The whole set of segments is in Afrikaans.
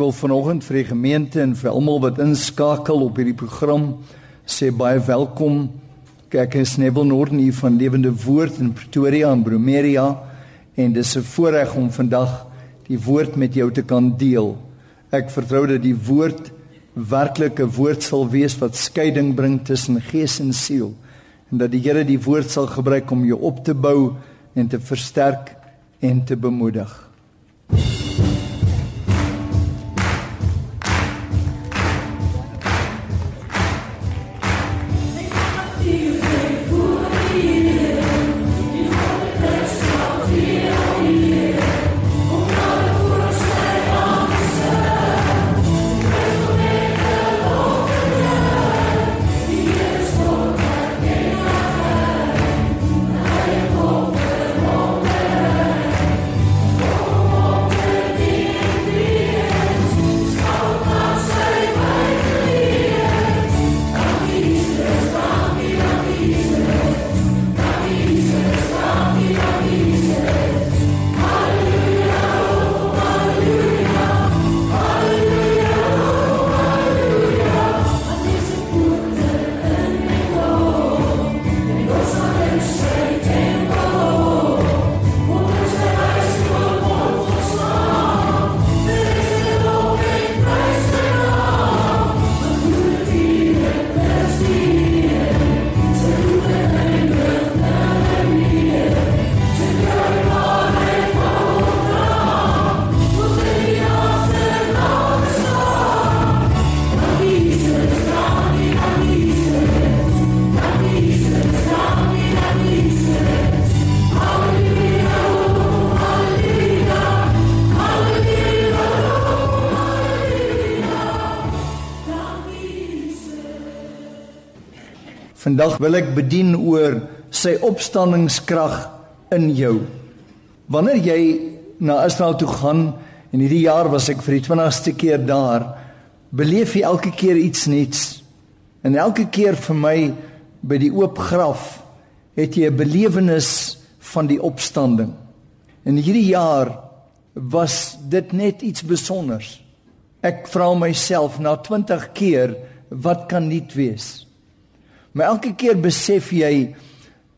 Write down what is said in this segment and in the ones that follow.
Wil vanoggend vir die gemeente en vir almal wat inskakel op hierdie program sê baie welkom. Ek is Neville Norden hier van Lewende Woord in Pretoria en Bromeria en dis 'n voorreg om vandag die woord met jou te kan deel. Ek vertrou dat die woord werklik 'n woord sal wees wat skeiding bring tussen gees en siel en dat die Here die woord sal gebruik om jou op te bou en te versterk en te bemoedig. Vandag wil ek bedien oor sy opstanningskrag in jou. Wanneer jy na Israel toe gaan en hierdie jaar was ek vir die 20ste keer daar, beleef jy elke keer iets nuuts. En elke keer vir my by die oop graf het jy 'n belewenis van die opstanding. En hierdie jaar was dit net iets spesiaals. Ek vra myself na 20 keer, wat kan dit wees? Maar elke keer besef jy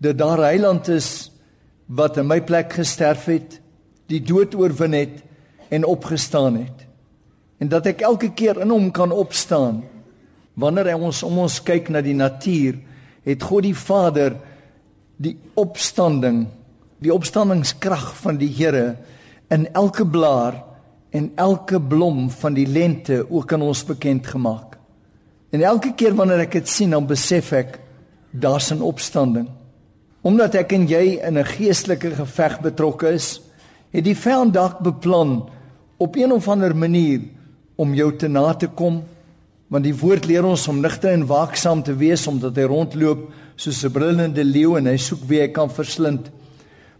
dat daar heiland is wat in my plek gesterf het, die dood oorwin het en opgestaan het. En dat ek elke keer in hom kan opstaan. Wanneer hy ons om ons kyk na die natuur, het God die Vader die opstanding, die opstandingskrag van die Here in elke blaar en elke blom van die lente ook aan ons bekend gemaak. En elke keer wanneer ek dit sien, dan besef ek daar's 'n opstanding. Omdat ek en jy in 'n geestelike geveg betrokke is, het die vyand dalk beplan op een of ander manier om jou te na te kom, want die woord leer ons om nigter en waaksaam te wees omdat hy rondloop soos 'n brullende leeu en hy soek wie hy kan verslind.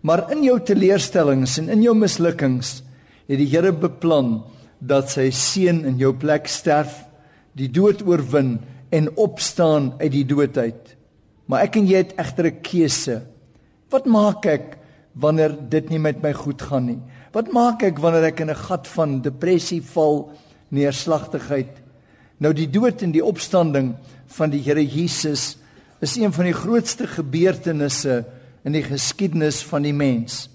Maar in jou teleurstellings en in jou mislukkings het die Here beplan dat sy seun in jou plek sterf die dood oorwin en opstaan uit die dood uit. Maar ek en jy het egter 'n keuse. Wat maak ek wanneer dit nie met my goed gaan nie? Wat maak ek wanneer ek in 'n gat van depressie val, neerslagtigheid? Nou die dood en die opstanding van die Here Jesus is een van die grootste gebeurtenisse in die geskiedenis van die mens.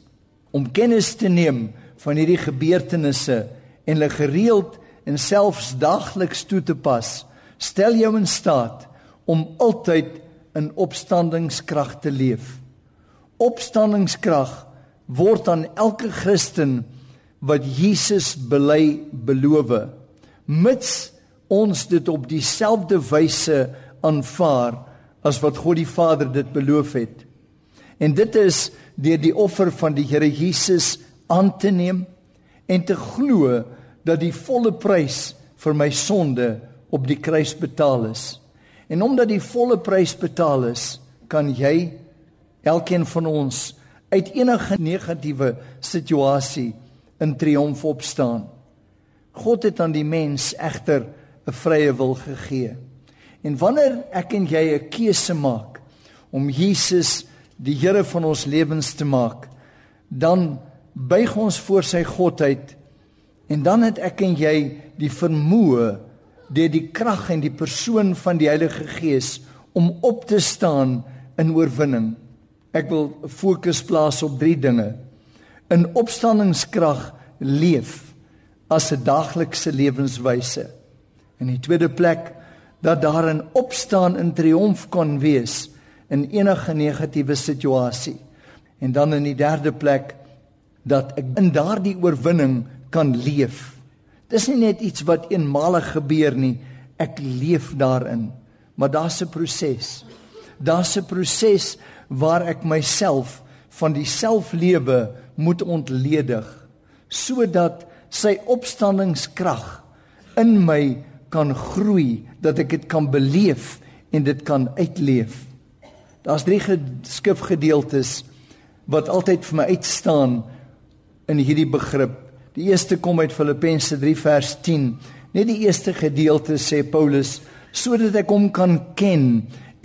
Om kennis te neem van hierdie gebeurtenisse en hulle gereeld en selfs daagliks toe te pas, stel jou in staat om altyd in opstandingskrag te leef. Opstandingskrag word aan elke Christen wat Jesus bely beloof, mits ons dit op dieselfde wyse aanvaar as wat God die Vader dit beloof het. En dit is deur die offer van die Here Jesus aan te neem en te glo dat die volle prys vir my sonde op die kruis betaal is. En omdat die volle prys betaal is, kan jy elkeen van ons uit enige negatiewe situasie in triomf opstaan. God het aan die mens egter 'n vrye wil gegee. En wanneer ek en jy 'n keuse maak om Jesus die Here van ons lewens te maak, dan buig ons voor sy godheid En dan het ek en jy die vermoë deur die krag en die persoon van die Heilige Gees om op te staan in oorwinning. Ek wil fokus plaas op drie dinge. In opstanningskrag leef as 'n daaglikse lewenswyse. In die tweede plek dat daar 'n opstaan in triomf kan wees in enige negatiewe situasie. En dan in die derde plek dat ek in daardie oorwinning kan leef. Dis nie net iets wat eenmalig gebeur nie, ek leef daarin. Maar daar's 'n proses. Daar's 'n proses waar ek myself van die selflewe moet ontledig sodat sy opstandingskrag in my kan groei dat ek dit kan beleef en dit kan uitleef. Daar's drie skrifgedeeltes wat altyd vir my uitstaan in hierdie begrip. Die eerste kom uit Filippense 3 vers 10. Net die eerste gedeelte sê Paulus sodat ek hom kan ken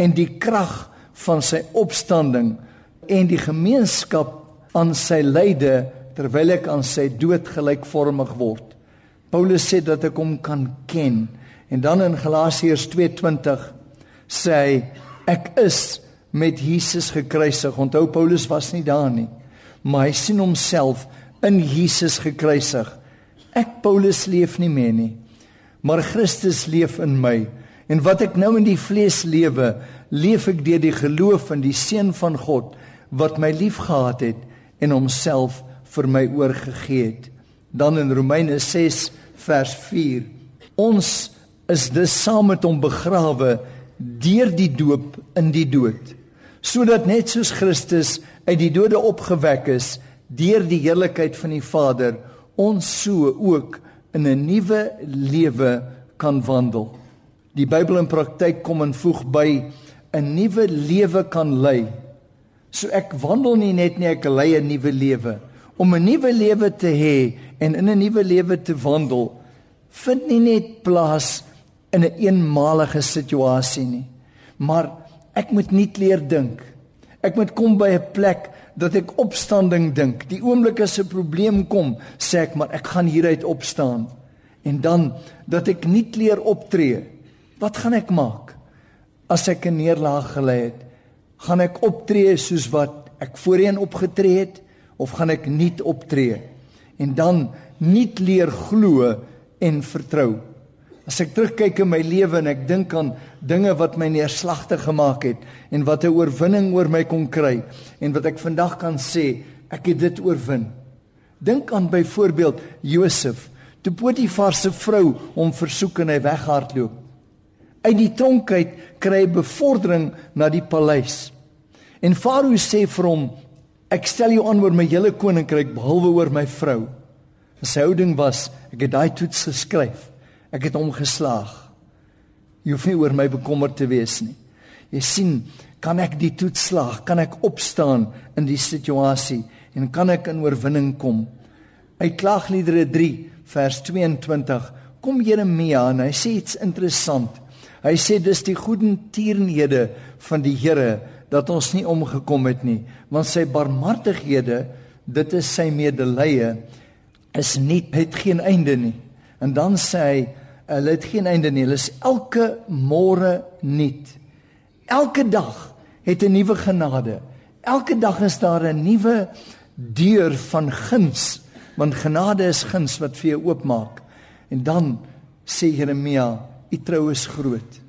en die krag van sy opstanding en die gemeenskap aan sy lyde terwyl ek aan sy dood gelykvormig word. Paulus sê dat ek hom kan ken. En dan in Galasiërs 2:20 sê hy ek is met Jesus gekruisig. Onthou Paulus was nie daar nie, maar hy sien homself in Jesus gekruisig. Ek Paulus leef nie meer nie, maar Christus leef in my. En wat ek nou in die vlees lewe, leef ek deur die geloof in die seun van God wat my liefgehad het en homself vir my oorgegee het. Dan in Romeine 6 vers 4. Ons is dus saam met hom begrawe deur die doop in die dood sodat net soos Christus uit die dode opgewek is deur die heerlikheid van die Vader, ons so ook in 'n nuwe lewe kan wandel. Die Bybel in praktyk kom en voeg by 'n nuwe lewe kan lei. So ek wandel nie net nie, ek lei 'n nuwe lewe. Om 'n nuwe lewe te hê en in 'n nuwe lewe te wandel, vind nie net plaas in 'n een eenmalige situasie nie, maar Ek moet nie leer dink. Ek moet kom by 'n plek dat ek opstanding dink. Die oomblik as 'n probleem kom, sê ek maar ek gaan hieruit opstaan. En dan dat ek nie leer optree. Wat gaan ek maak as ek 'n neerlaag gelei het? Gaan ek optree soos wat ek voorheen opgetree het of gaan ek nie optree? En dan nie leer glo en vertrou. As ek terugkyk in my lewe en ek dink aan dinge wat my neerslagtig gemaak het en wat 'n oorwinning oor my kon kry en wat ek vandag kan sê, ek het dit oorwin. Dink aan byvoorbeeld Josef, toe Potifar se vrou hom versoek en hy weghardloop. Uit die tronk uit kry hy bevordering na die paleis. En Farao sê vir hom, ek stel jou aan oor my hele koninkryk behalwe oor my vrou. Sy houding was, ek het daai toets geskryf. Ek het hom geslaag. Jy hoef nie oor my bekommerd te wees nie. Jy sien, kan ek die toets slaag? Kan ek opstaan in die situasie en kan ek in oorwinning kom? Uit Klagliedere 3 vers 22 kom Jeremia en hy sê iets interessant. Hy sê dis die goedentierenhede van die Here dat ons nie omgekom het nie, want sy barmhartighede, dit is sy medelee, is nie het geen einde nie. En dan sê hy hulle het geen einde nie. Hulle is elke môre nuut. Elke dag het 'n nuwe genade. Elke dag is daar 'n nuwe deur van guns, want genade is guns wat vir jou oopmaak. En dan sê Jeremia, "U trou is groot."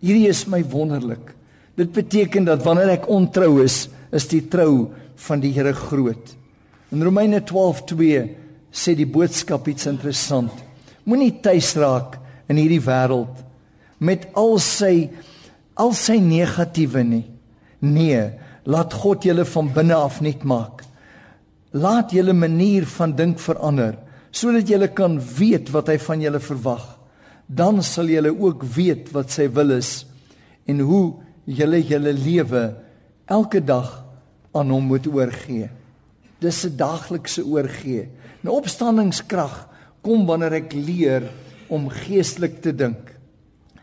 Hierdie is my wonderlik. Dit beteken dat wanneer ek ontrou is, is die trou van die Here groot. In Romeine 12:2 sê die boodskap iets interessant. Moenie tuis raak in hierdie wêreld met al sy al sy negatiewe nie. Nee, laat God julle van binne af net maak. Laat julle manier van dink verander sodat julle kan weet wat hy van julle verwag. Dan sal julle ook weet wat sy wil is en hoe julle julle lewe elke dag aan hom moet oorgee. Dis 'n daaglikse oorgee. 'n Opstandingskrag kom wanneer ek leer om geestelik te dink.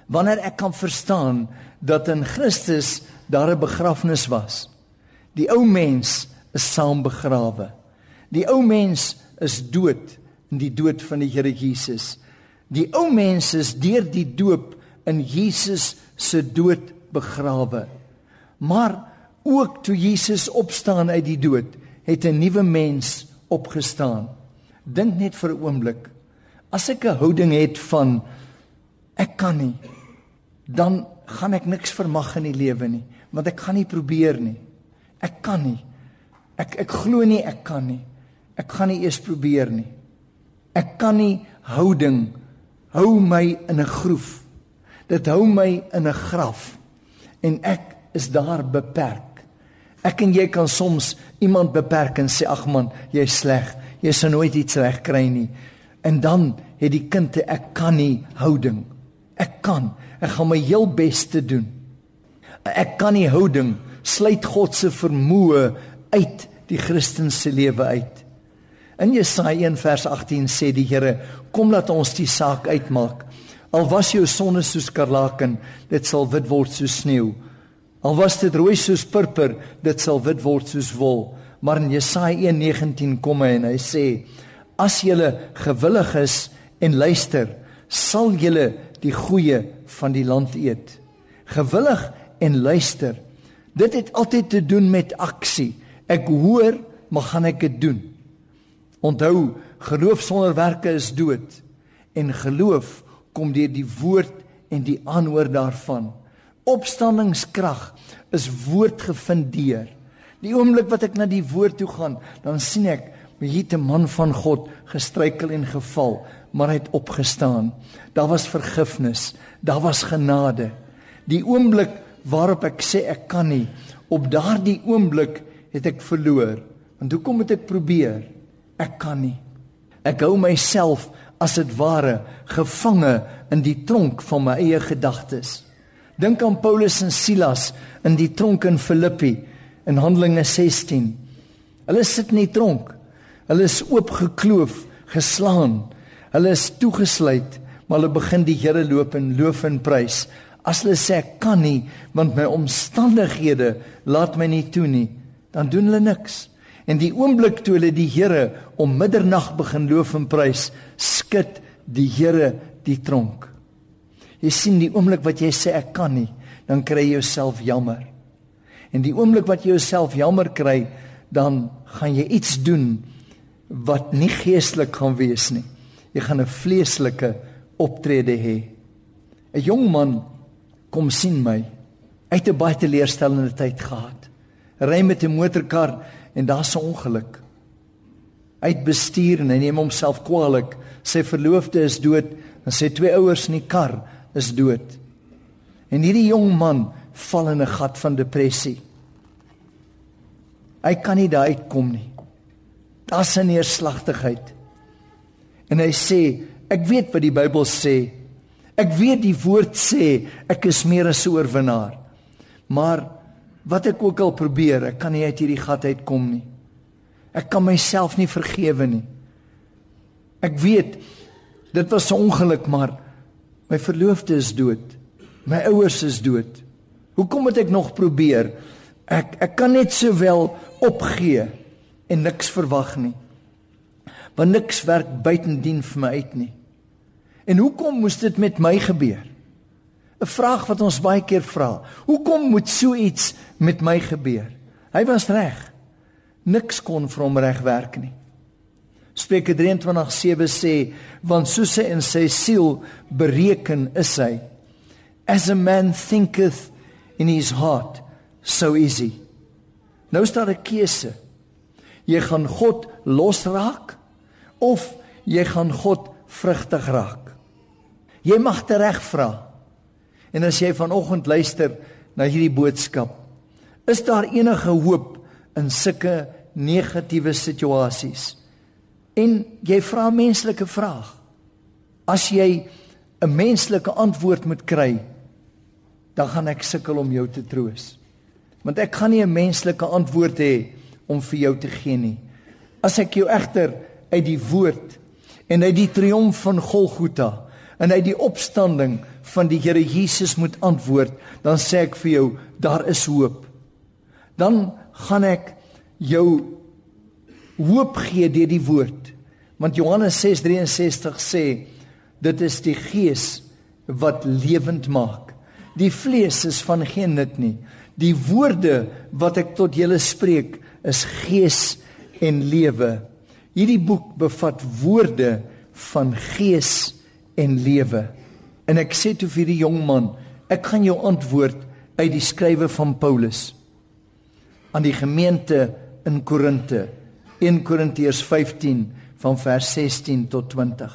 Wanneer ek kan verstaan dat in Christus daar 'n begrafnis was. Die ou mens is saam begrawe. Die ou mens is dood in die dood van die Here Jesus. Die ou mens is deur die doop in Jesus se dood begrawe. Maar ook toe Jesus opstaan uit die dood, het 'n nuwe mens opgestaan. Dink net vir 'n oomblik. As ek 'n houding het van ek kan nie, dan gaan ek niks vermag in die lewe nie, want ek gaan nie probeer nie. Ek kan nie. Ek ek glo nie ek kan nie. Ek gaan nie eers probeer nie. Ek kan nie houding hou my in 'n groef. Dit hou my in 'n graf en ek is daar beperk. Ek en jy kan soms iemand beperk en sê ag man, jy's sleg. Jy sal nooit iets reg kry nie. En dan het die kind 'n ek kan nie houding. Ek kan. Ek gaan my heel bes te doen. Ek kan nie houding sluit God se vermoë uit die Christen se lewe uit. In Jesaja 1 vers 18 sê die Here, kom laat ons die saak uitmaak. Al was jou sonne soos karlaken, dit sal wit word soos sneeu. Al was dit rooi soos purper, dit sal wit word soos wol. Maar in Jesaja 1:19 kom hy en hy sê: As julle gewillig is en luister, sal julle die goeie van die land eet. Gewillig en luister. Dit het altyd te doen met aksie. Ek hoor, maar gaan ek dit doen? Onthou, geloof sonder werke is dood en geloof kom deur die woord en die aanhoor daarvan. Opstandingskrag is woordgefundeer. Die oomblik wat ek na die woord toe gaan, dan sien ek hier 'n man van God gestruikel en geval, maar hy het opgestaan. Daar was vergifnis, daar was genade. Die oomblik waarop ek sê ek kan nie, op daardie oomblik het ek verloor. Want hoekom moet ek probeer? Ek kan nie. Ek hou myself as dit ware gevange in die tronk van my eie gedagtes. Dink aan Paulus en Silas in die tronk in Filippi in Handelinge 16. Hulle sit in die tronk. Hulle is oopgekloof, geslaan. Hulle is toegesluit, maar hulle begin die Here loop en loof en prys. As hulle sê ek kan nie want my omstandighede laat my nie toe nie, dan doen hulle niks. En die oomblik toe hulle die Here om middernag begin loof en prys, skud die Here die tronk. Jy sien die oomblik wat jy sê ek kan nie, dan kry jy jouself jammer. En die oomblik wat jy jouself jammer kry, dan gaan jy iets doen wat nie geestelik gaan wees nie. Jy gaan 'n vleeslike optrede hê. 'n Jong man kom sien my. Hy het 'n baie teleurstellende tyd gehad. Ry met 'n motorkar en daar's 'n ongeluk. Hy het bestuur en hy neem homself kwaadlik. Sy verloofde is dood en sy twee ouers in die kar is dood. En hierdie jong man val in 'n gat van depressie. Hy kan nie daar uitkom nie. Daar's 'n neerslagtigheid. En hy sê, ek weet wat die Bybel sê. Ek weet die woord sê ek is meer as 'n oorwinnaar. Maar wat ek ook al probeer, ek kan nie uit hierdie gat uitkom nie. Ek kan myself nie vergewe nie. Ek weet dit was 'n ongeluk, maar my verloofde is dood. My ouers is dood. Hoekom moet ek nog probeer? Ek ek kan net sowel opgee en niks verwag nie. Want niks werk buitendien vir my uit nie. En hoekom moes dit met my gebeur? 'n vraag wat ons baie keer vra. Hoekom moet so iets met my gebeur? Hy was reg. Niks kon vir hom reg werk nie. Spreuke 23:7 sê, want soos hy in sy siel bereken is hy. As a man thinketh in his heart, so is he. Nou staan 'n keuse. Jy gaan God losraak of jy gaan God vrugtig raak. Jy mag reg vra. En as jy vanoggend luister na hierdie boodskap, is daar enige hoop in sulke negatiewe situasies? En jy vra menslike vraag. As jy 'n menslike antwoord moet kry, dan gaan ek sukkel om jou te troos. Want ek gaan nie 'n menslike antwoord hê om vir jou te gee nie. As ek jou egter uit die woord en uit die triomf van Golgotha en uit die opstanding van die Here Jesus moet antwoord, dan sê ek vir jou, daar is hoop. Dan gaan ek jou hoop gee deur die woord. Want Johannes 6:63 sê dit is die gees wat lewend maak. Die vlees is van geen nut nie. Die woorde wat ek tot julle spreek is gees en lewe. Hierdie boek bevat woorde van gees en lewe. En ek sê toe vir die jong man, ek gaan jou antwoord uit die skrywe van Paulus aan die gemeente in Korinte. 1 Korintiërs 15 van vers 16 tot 20.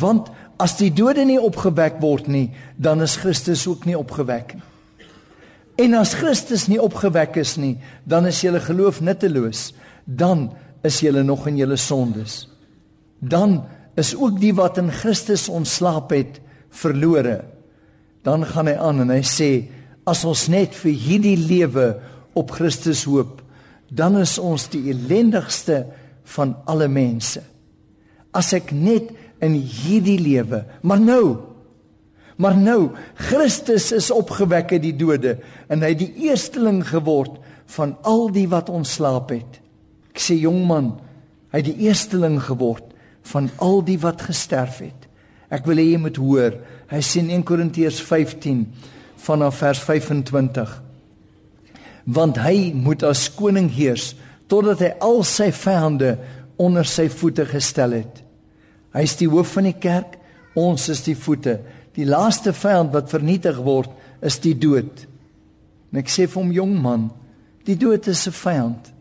Want as die dode nie opgewek word nie, dan is Christus ook nie opgewek nie. En as Christus nie opgewek is nie, dan is julle geloof nutteloos. Dan is julle nog in julle sondes. Dan is ook die wat in Christus ontslaap het verlore. Dan gaan hy aan en hy sê as ons net vir hierdie lewe op Christus hoop, dan is ons die ellendigste van alle mense. As ek net in hierdie lewe, maar nou Maar nou, Christus is opgewek uit die dode en hy het die eersteling geword van al die wat ontslaap het. Ek sê jong man, hy het die eersteling geword van al die wat gesterf het. Ek wil hê jy moet hoor. Hy sê in 1 Korintiërs 15 vanaf vers 25. Want hy moet as koning heers totdat hy al sy vyande onder sy voete gestel het. Hy is die hoof van die kerk, ons is die voete. Die laaste vyand wat vernietig word is die dood. En ek sê vir hom jong man, die dood is 'n vyand.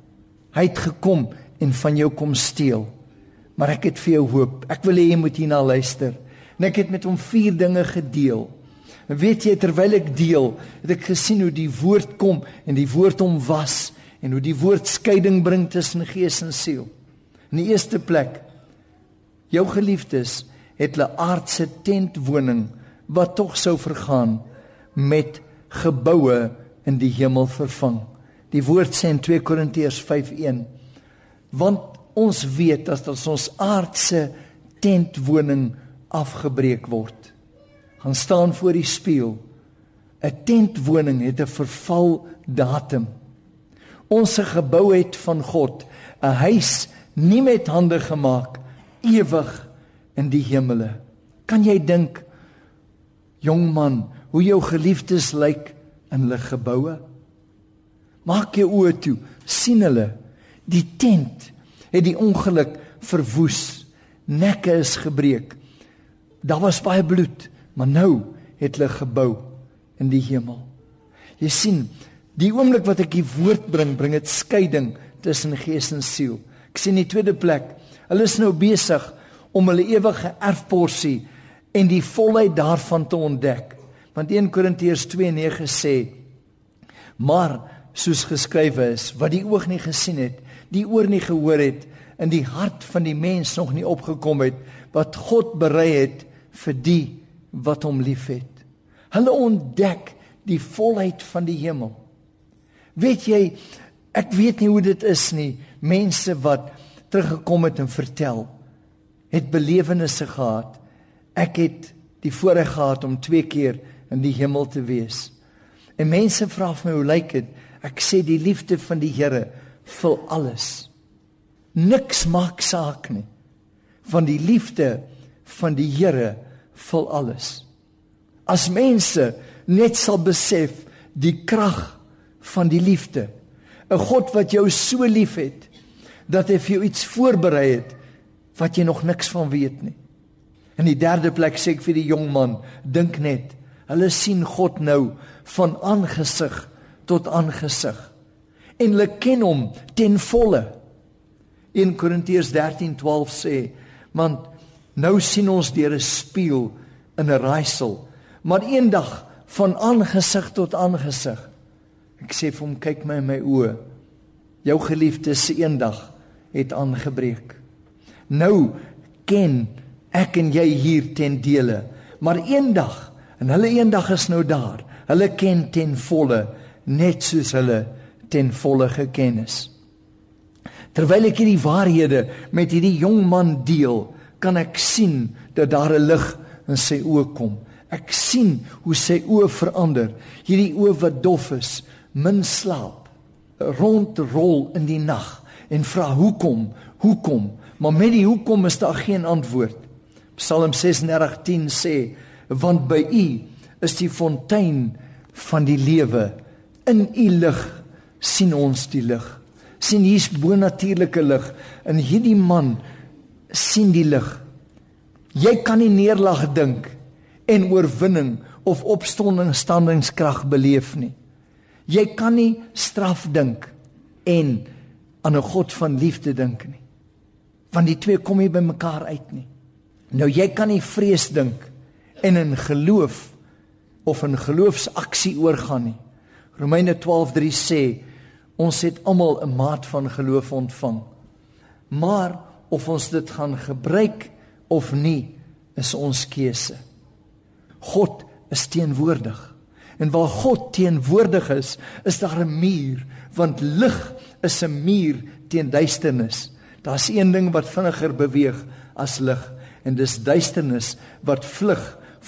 Hy het gekom en van jou kom steel. Maar ek het vir jou hoop. Ek wil hê jy moet hierna luister. En ek het met hom vier dinge gedeel. En weet jy terwyl ek deel, het ek gesien hoe die woord kom en die woord hom was en hoe die woord skeiding bring tussen gees en siel. In die eerste plek jou geliefdes het hulle aardse tentwoning wat tog sou vergaan met geboue in die hemel vervang. Die woord sê in 2 Korintiërs 5:1 want ons weet dat as ons aardse tentwoning afgebreek word, gaan staan voor die spieël. 'n Tentwoning het 'n verval datum. Ons se gebou het van God, 'n huis nie met hande gemaak, ewig in die hemele. Kan jy dink jong man, hoe jou geliefdes lyk in hulle geboue. Maak jou oë toe, sien hulle. Die tent het die ongeluk verwoes. Nekke is gebreek. Daar was baie bloed, maar nou het hulle gebou in die hemel. Jy sien, die oomblik wat ek die woord bring, bring dit skeiding tussen gees en siel. Ek sien die tweede plek. Hulle is nou besig om hulle ewige erfporsie en die volheid daarvan te ontdek. Want 1 Korintiërs 2:9 sê: "Maar soos geskrywe is, wat die oog nie gesien het, die oor nie gehoor het, in die hart van die mens nog nie opgekom het, wat God berei het vir die wat hom liefhet." Hulle ontdek die volheid van die hemel. Weet jy, ek weet nie hoe dit is nie, mense wat teruggekom het en vertel het belewennisse gehad Ek het die voorreg gehad om twee keer in die hemel te wees. En mense vra vir my hoe lyk dit? Ek sê die liefde van die Here vul alles. Niks maak saak nie. Van die liefde van die Here vul alles. As mense net sal besef die krag van die liefde. 'n God wat jou so liefhet dat hy vir jou iets voorberei het wat jy nog niks van weet nie. In die derde plek sê ek vir die jong man, dink net, hulle sien God nou van aangesig tot aangesig. En hulle ken hom ten volle. In Korintiërs 13:12 sê, want nou sien ons deur 'n spieël in 'n raaisel, maar eendag van aangesig tot aangesig. Ek sê vir hom, kyk my in my oë. Jou geliefde se eendag het aangebreek. Nou ken ek en jy hier ten dele. Maar eendag, en hulle eendag is nou daar. Hulle ken ten volle net soos hulle ten volle geken is. Terwyl ek hierdie waarhede met hierdie jong man deel, kan ek sien dat daar 'n lig in sy oë kom. Ek sien hoe sy oë verander. Hierdie oë wat dof is, min slaap, rondrol in die nag en vra hoekom? Hoekom? Maar met die hoekom is daar geen antwoord. Psalm 36:10 sê, want by U is die fontein van die lewe. In U lig sien ons die lig. sien hier's bonatuurlike lig in hierdie man sien die lig. Jy kan nie neerlag dink en oorwinning of opstanding standingskrag beleef nie. Jy kan nie straf dink en aan 'n God van liefde dink nie. Want die twee kom nie by mekaar uit nie. Nou jy kan nie vrees dink en in geloof of in geloofsaksie oorgaan nie. Romeine 12:3 sê ons het almal 'n maat van geloof ontvang. Maar of ons dit gaan gebruik of nie is ons keuse. God is teenwoordig. En waar God teenwoordig is, is daar 'n muur, want lig is 'n muur teen duisternis. Daar's een ding wat vinniger beweeg as lig en dis duisternis wat vlug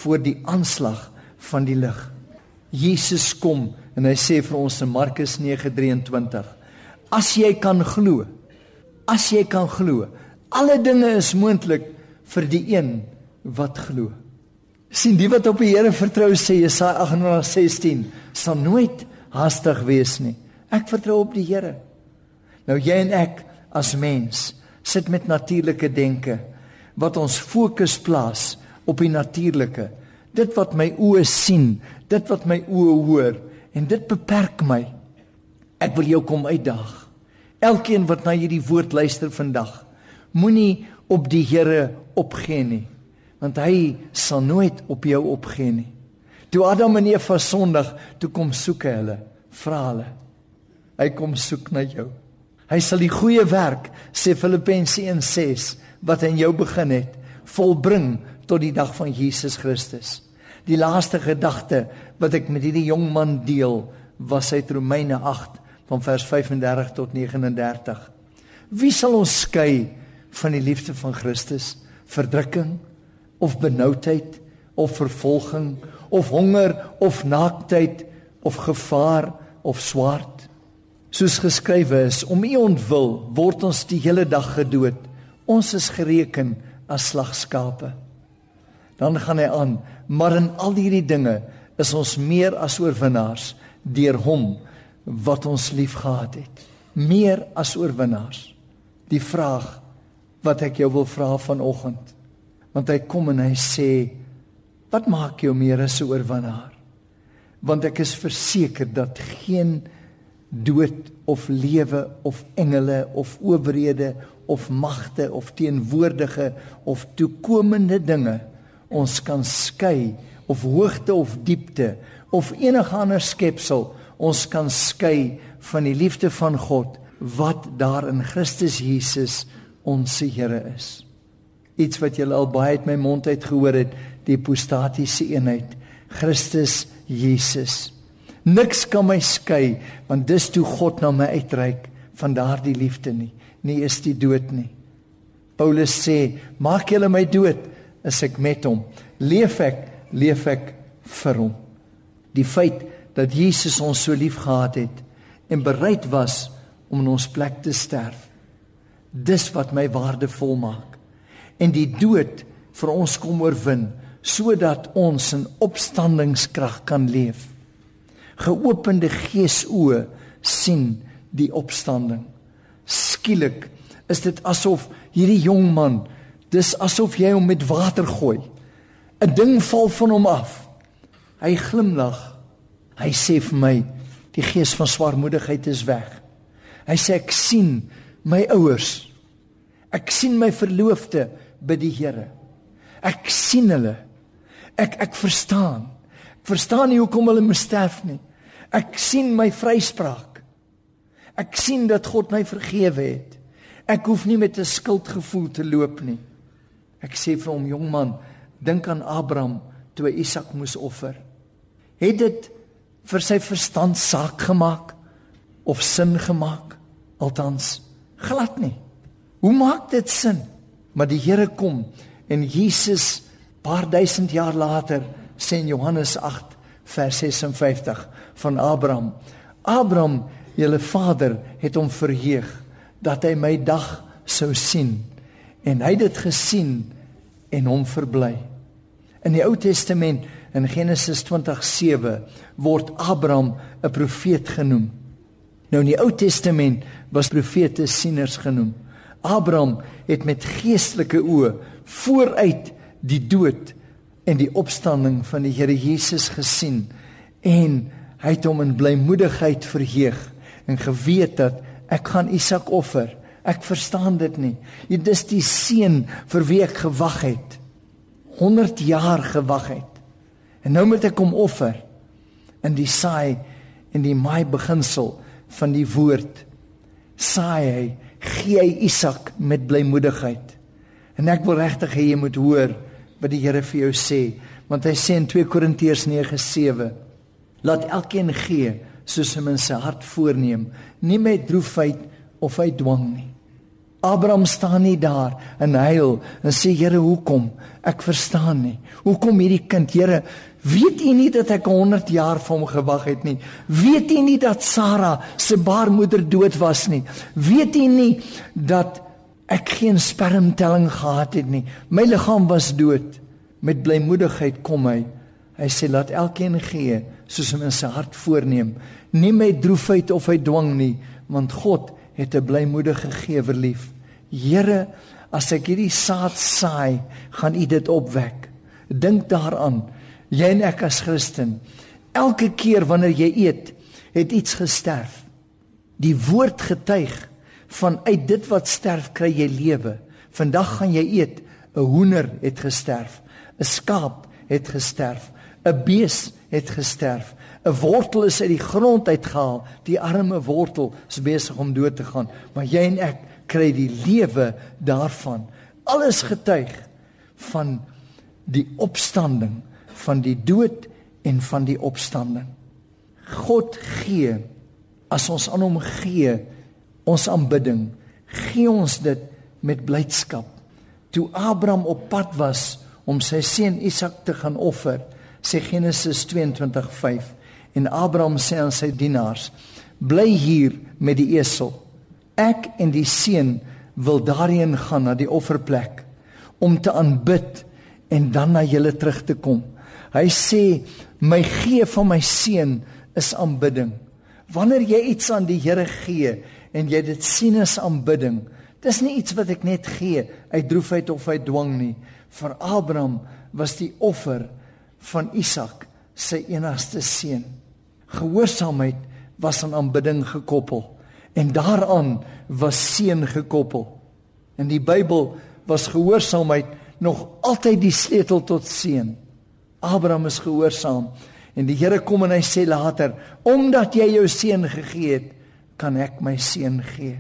voor die aanslag van die lig. Jesus kom en hy sê vir ons in Markus 9:23: As jy kan glo, as jy kan glo, alle dinge is moontlik vir die een wat glo. sien die wat op die Here vertrou sê Jesaja 8:16 sal nooit haastig wees nie. Ek vertrou op die Here. Nou jy en ek as mens. Sit met natuurlike denke wat ons fokus plaas op die natuurlike. Dit wat my oë sien dit wat my oë hoor en dit beperk my. Ek wil jou kom uitdaag. Elkeen wat na hierdie woord luister vandag moenie op die Here opgee nie want hy sal nooit op jou opgee nie. Toe Adam en Eva sondig toe kom soek hy hulle vra hulle hy kom soek na jou hy sal die goeie werk sê Filippense 1:6 wat in jou begin het volbring tot die dag van Jesus Christus. Die laaste gedagte wat ek met hierdie jong man deel, was uit Romeine 8 van vers 35 tot 39. Wie sal ons skei van die liefde van Christus? Verdrukking of benoudheid of vervolging of honger of naaktheid of gevaar of swaard? Soos geskrywe is, om U ontwil word ons die hele dag gedood. Ons is gereken as slagskape. Dan gaan hy aan, maar in al hierdie dinge is ons meer as oorwinnaars deur hom wat ons liefgehad het. Meer as oorwinnaars. Die vraag wat ek jou wil vra vanoggend. Want hy kom en hy sê, wat maak jou meer as 'n oorwinnaar? Want ek is verseker dat geen dood of lewe of engele of owerhede of magte of teenwoordige of toekomende dinge ons kan skei of hoogte of diepte of enige ander skepsel ons kan skei van die liefde van God wat daar in Christus Jesus ons Here is. Iets wat julle al baie uit my mond uit gehoor het, die apostatiese eenheid, Christus Jesus. Niks kan my skei want dis toe God na my uitreik van daardie liefde nie. Nie is die dood nie. Paulus sê, maak julle my dood as ek met hom leef ek, leef ek vir hom. Die feit dat Jesus ons so lief gehad het en bereid was om in ons plek te sterf. Dis wat my waardevol maak. En die dood vir ons kom oorwin sodat ons in opstandingskrag kan leef geopende geesoë sien die opstanding. Skielik is dit asof hierdie jong man, dis asof jy hom met water gooi. 'n Ding val van hom af. Hy glimlag. Hy sê vir my, die gees van swaarmoedigheid is weg. Hy sê ek sien my ouers. Ek sien my verloofde by die Here. Ek sien hulle. Ek ek verstaan. Ek verstaan nie hoekom hulle moet sterf nie. Ek sien my vryspraak. Ek sien dat God my vergewe het. Ek hoef nie met 'n skuldgevoel te loop nie. Ek sê vir hom, jong man, dink aan Abraham toe hy Isak moes offer. Het dit vir sy verstand saak gemaak of sin gemaak? Althans, glad nie. Hoe maak dit sin? Maar die Here kom en Jesus paar duisend jaar later sê in Johannes 8 vers 56 van Abraham. Abraham, julle vader, het hom verheug dat hy my dag sou sien en hy het dit gesien en hom verbly. In die Ou Testament in Genesis 20:7 word Abraham 'n profeet genoem. Nou in die Ou Testament was profete sieners genoem. Abraham het met geestelike oë vooruit die dood en die opstanding van die Here Jesus gesien en hy het hom in blymoedigheid verheug en geweet dat ek gaan Isak offer. Ek verstaan dit nie. Dit is die seun vir wie ek gewag het. 100 jaar gewag het. En nou moet ek hom offer in die saai en die maai beginsel van die woord. Saai hy, gee hy Isak met blymoedigheid. En ek wil regtig hê jy moet hoor wat die Here vir jou sê, want hy sê in 2 Korintiërs 9:7 Laat elkeen gee soos hom in sy hart voorneem, nie met droefheid of uit dwang nie. Abraham staan nie daar en huil en sê Here, hoekom? Ek verstaan nie. Hoekom hierdie kind, Here? Weet U nie dat ek 100 jaar vir hom gewag het nie? Weet U nie dat Sara se baarmoeder dood was nie? Weet U nie dat ek geen spermtelling gehad het nie? My liggaam was dood. Met blymoedigheid kom hy. Hy sê laat elkeen gee soos hom in sy hart voorneem, nie met droefheid of uit dwang nie, want God het 'n blymoedige gewer lief. Here, as ek hierdie saad saai, gaan U dit opwek. Dink daaraan, jy en ek as Christen, elke keer wanneer jy eet, het iets gesterf. Die woord getuig van uit dit wat sterf kry jy lewe. Vandag gaan jy eet, 'n hoender het gesterf, 'n skaap het gesterf, 'n bees het gesterf. 'n Wortel is uit die grond uitgehaal. Die arme wortel is besig om dood te gaan, maar jy en ek kry die lewe daarvan. Alles getuig van die opstanding, van die dood en van die opstanding. God gee as ons aan hom gee ons aanbidding, gee ons dit met blydskap. Toe Abraham op pad was om sy seun Isak te gaan offer, sê Genesis 22:5 en Abraham sê aan sy dienaars: "Bly hier met die esel. Ek en die seun wil daarheen gaan na die offerplek om te aanbid en dan na julle terug te kom." Hy sê: "My gee van my seun is aanbidding. Wanneer jy iets aan die Here gee en jy dit sien as aanbidding, dis nie iets wat ek net gee uit droefheid of uit dwang nie. Vir Abraham was die offer van Isak sy enigste seun. Gehoorsaamheid was aan aanbidding gekoppel en daaraan was seën gekoppel. In die Bybel was gehoorsaamheid nog altyd die sleutel tot seën. Abraham is gehoorsaam en die Here kom en hy sê later, omdat jy jou seun gegee het, kan ek my seun gee.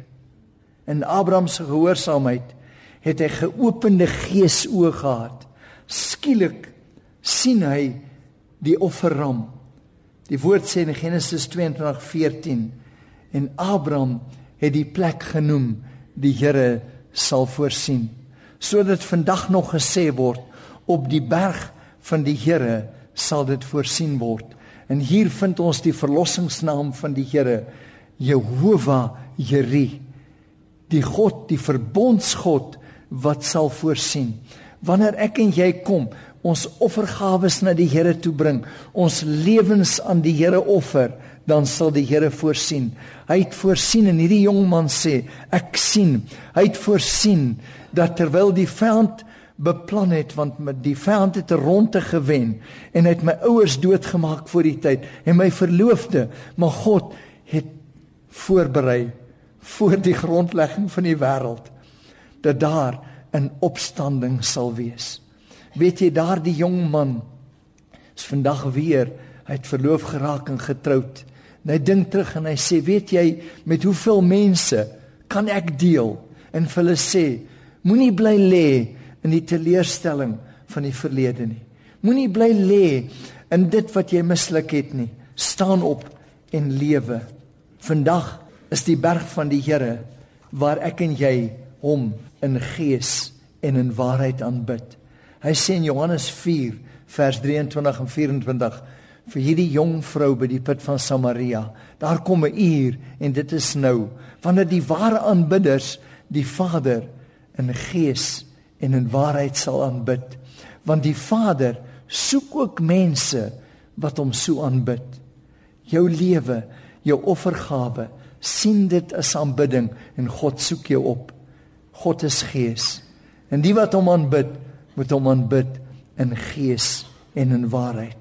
In Abraham se gehoorsaamheid het hy geopende gees oë gehad. Skielik sien hy die offerram. Die woord sê in Genesis 22:14 en Abraham het die plek genoem die Here sal voorsien. Sodat vandag nog gesê word op die berg van die Here sal dit voorsien word. En hier vind ons die verlossingsnaam van die Here Jehovah Jeri. Die God, die verbondsgod wat sal voorsien. Wanneer ek en jy kom, ons offergawes na die Here toe bring, ons lewens aan die Here offer, dan sal die Here voorsien. Hy het voorsien en hierdie jong man sê, ek sien. Hy het voorsien dat terwyl die vyand beplan het want met die vyand het 'n ronde gewen en het my ouers doodgemaak voor die tyd en my verloofde, maar God voorberei voor die grondlegging van die wêreld dat daar 'n opstanding sal wees. Weet jy daardie jong man is vandag weer hy het verloof geraak en getroud. En hy dink terug en hy sê, weet jy met hoeveel mense kan ek deel en vir hulle sê, moenie bly lê in die teleurstelling van die verlede nie. Moenie bly lê in dit wat jy misluk het nie. Staan op en lewe. Vandag is die berg van die Here waar ek en jy hom in gees en in waarheid aanbid. Hy sê in Johannes 4 vers 23 en 24 vir hierdie jong vrou by die put van Samaria. Daar kom 'n uur en dit is nou wanneer die ware aanbidders die Vader in gees en in waarheid sal aanbid want die Vader soek ook mense wat hom so aanbid jou lewe jou offergawe. Sien dit as aanbidding en God soek jou op. God is gees. En die wat hom aanbid moet hom aanbid in gees en in waarheid.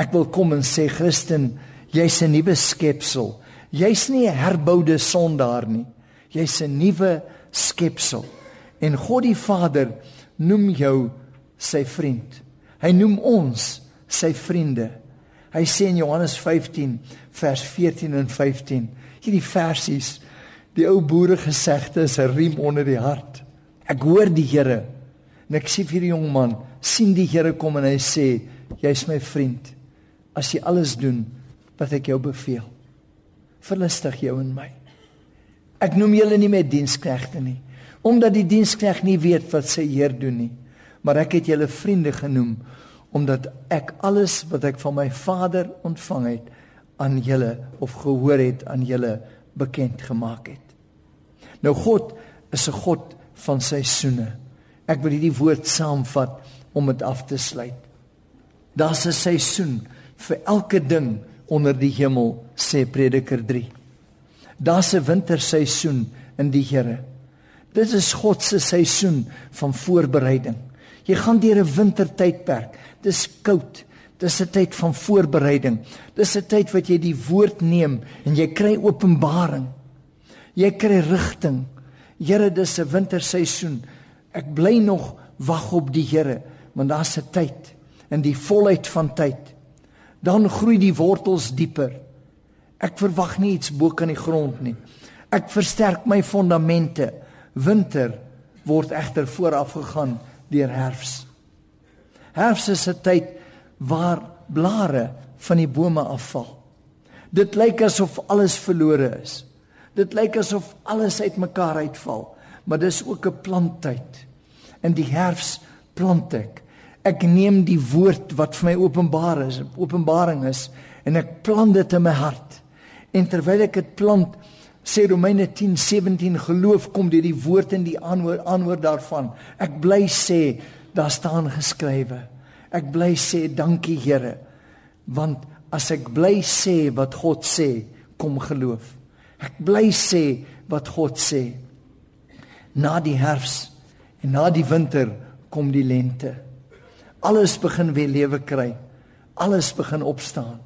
Ek wil kom en sê Christen jy's 'n nuwe skepsel. Jy's nie 'n herboude sondaar nie. Jy's 'n nuwe skepsel. En God die Vader noem jou sy vriend. Hy noem ons sy vriende. Hy sê in Johannes 15 vers 14 en 15, hierdie versies, die ou boere gesegde is 'n riem onder die hart. Ek hoor die Here en ek sien vir die jong man, sien die Here kom en hy sê, jy's my vriend as jy alles doen wat ek jou beveel. Verlustig jou en my. Ek noem julle nie meer diensknegte nie omdat die dienskneg nie weet wat sy heer doen nie. Maar ek het julle vriende genoem omdat ek alles wat ek van my Vader ontvang het aan julle of gehoor het aan julle bekend gemaak het. Nou God is 'n God van seisoene. Ek wil hierdie woord saamvat om dit af te sluit. Daar's 'n seisoen vir elke ding onder die hemel, sê Prediker 3. Daar's 'n winterseisoen in die Here. Dit is God se seisoen van voorbereiding. Jy gaan deur 'n wintertydperk. Dis koud. Dis 'n tyd van voorbereiding. Dis 'n tyd wat jy die woord neem en jy kry openbaring. Jy kry rigting. Here, dis 'n winterseisoen. Ek bly nog wag op die Here, want daar's 'n tyd in die volheid van tyd. Dan groei die wortels dieper. Ek verwag nie iets bo kan die grond nie. Ek versterk my fondamente. Winter word egter vooraf gegaan deur herfs. Herfs is 'n tyd waar blare van die bome afval. Dit lyk asof alles verlore is. Dit lyk asof alles uitmekaar uitval, maar dis ook 'n planttyd. In die herfs plant ek. Ek neem die woord wat vir my openbaar is, openbaring is en ek plant dit in my hart. En terwyl ek dit plant, sê Romeine 10:17 geloof kom deur die woord en die antwoord antwoord daarvan. Ek bly sê daar staan geskrywe. Ek bly sê dankie Here. Want as ek bly sê wat God sê, kom geloof. Ek bly sê wat God sê. Na die herfs en na die winter kom die lente. Alles begin weer lewe kry. Alles begin opstaan.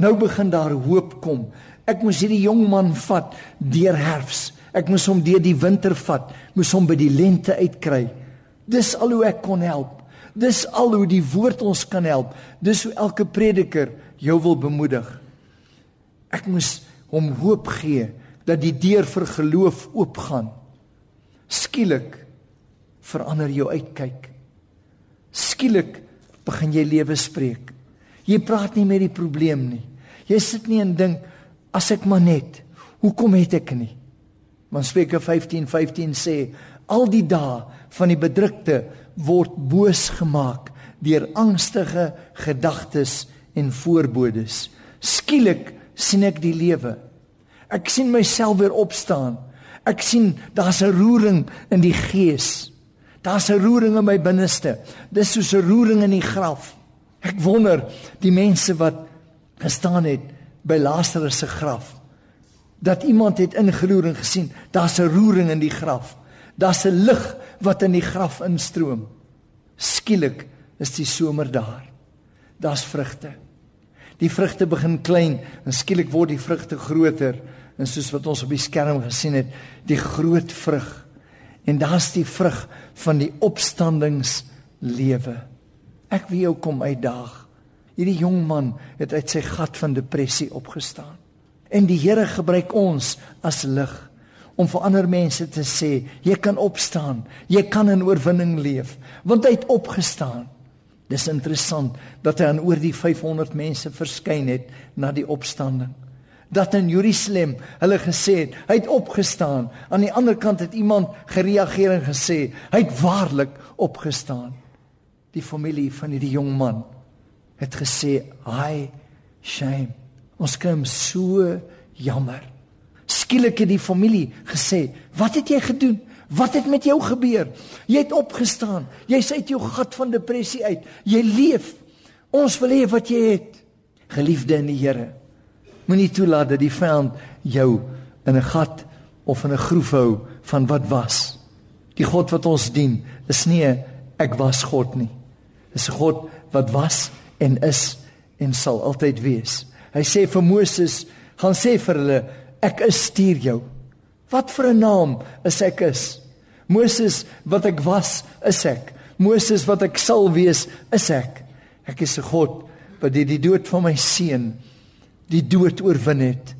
Nou begin daar hoop kom. Ek moes hierdie jong man vat deur herfs. Ek moes hom deur die winter vat, moes hom by die lente uitkry. Dis al hoe ek kon help. Dis al hoe die woord ons kan help. Dis hoe elke prediker jou wil bemoedig. Ek moes hom hoop gee dat die deur vir geloof oopgaan. Skielik verander jou uitkyk. Skielik begin jy lewe spreek. Jy praat nie meer die probleem nie. Jy sit nie en dink as ek maar net hoekom het ek nie want Spreuke 15:15 15 sê al die dae van die bedrukte word boos gemaak deur angstige gedagtes en voorbodes. Skielik sien ek die lewe. Ek sien myself weer opstaan. Ek sien daar's 'n roering in die gees. Daar's 'n roering in my binneste. Dis soos 'n roering in die graf. Ek wonder die mense wat gestaan het by Lazarus se graf dat iemand het ingeloer en gesien daar's 'n roering in die graf daar's 'n lig wat in die graf instroom. Skielik is die somer daar. Daar's vrugte. Die vrugte begin klein en skielik word die vrugte groter. En soos wat ons op die skerm gesien het die groot vrug. En daar's die vrug van die opstandingslewe. Ek wil jou kom uitdaag. Hierdie jong man het uit sy gat van depressie opgestaan. En die Here gebruik ons as lig om vir ander mense te sê, jy kan opstaan, jy kan in oorwinning leef, want hy het opgestaan. Dis interessant dat hy aan oor die 500 mense verskyn het na die opstanding. Dat in Jerusalem hulle gesê het, hy het opgestaan. Aan die ander kant het iemand gereageer en gesê, hy het waarlik opgestaan. Die familie van hierdie jong man het gesê, "Hi, shame. Ons kom so jammer." Skielik het die familie gesê, "Wat het jy gedoen? Wat het met jou gebeur? Jy het opgestaan. Jy's uit jou gat van depressie uit. Jy leef. Ons wil hê wat jy het. Geliefde in die Here, moenie toelaat dat die vyand jou in 'n gat of in 'n groef hou van wat was. Die God wat ons dien, is nie 'n ek was God nie. Dis 'n God wat was en is en sal altyd wees. Hy sê vir Moses, gaan sê vir hulle, ek is stuur jou. Wat vir 'n naam is ek is? Moses wat ek was, is ek. Moses wat ek sal wees, is ek. Ek is 'n God wat die, die dood van my seun die dood oorwin het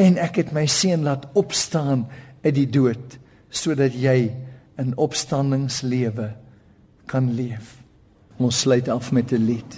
en ek het my seun laat opstaan uit die dood sodat jy in opstandingslewe kan leef. Ons sluit af met 'n lied.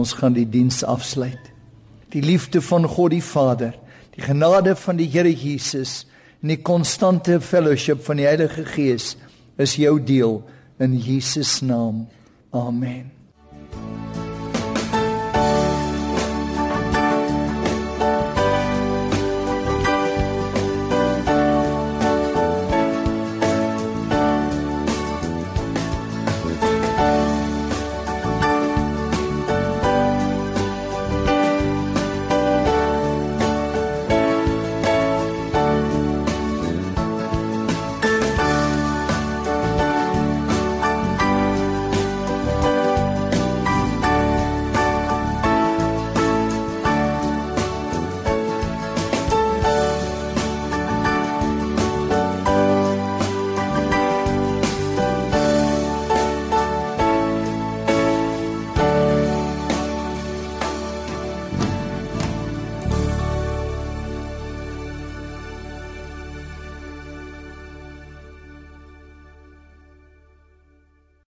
Ons gaan die diens afsluit. Die liefde van God die Vader, die genade van die Here Jesus en die konstante fellowship van die Heilige Gees is jou deel in Jesus naam. Amen.